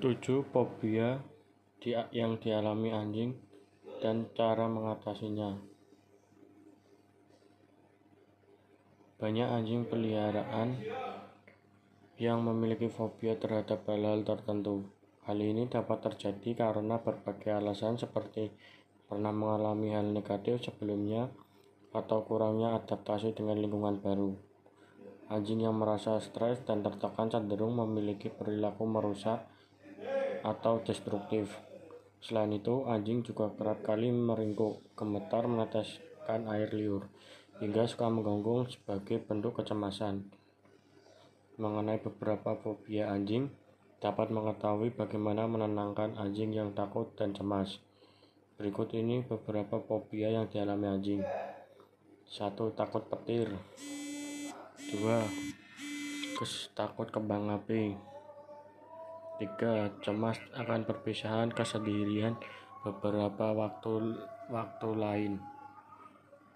7 fobia yang dialami anjing dan cara mengatasinya. Banyak anjing peliharaan yang memiliki fobia terhadap hal-hal tertentu. Hal ini dapat terjadi karena berbagai alasan seperti pernah mengalami hal negatif sebelumnya atau kurangnya adaptasi dengan lingkungan baru. Anjing yang merasa stres dan tertekan cenderung memiliki perilaku merusak atau destruktif. Selain itu, anjing juga kerap kali meringkuk, gemetar, meneteskan air liur, hingga suka menggonggong sebagai bentuk kecemasan. Mengenai beberapa fobia anjing, dapat mengetahui bagaimana menenangkan anjing yang takut dan cemas. Berikut ini beberapa fobia yang dialami anjing. 1. Takut petir 2. Takut kembang api 3. Cemas akan perpisahan kesendirian beberapa waktu waktu lain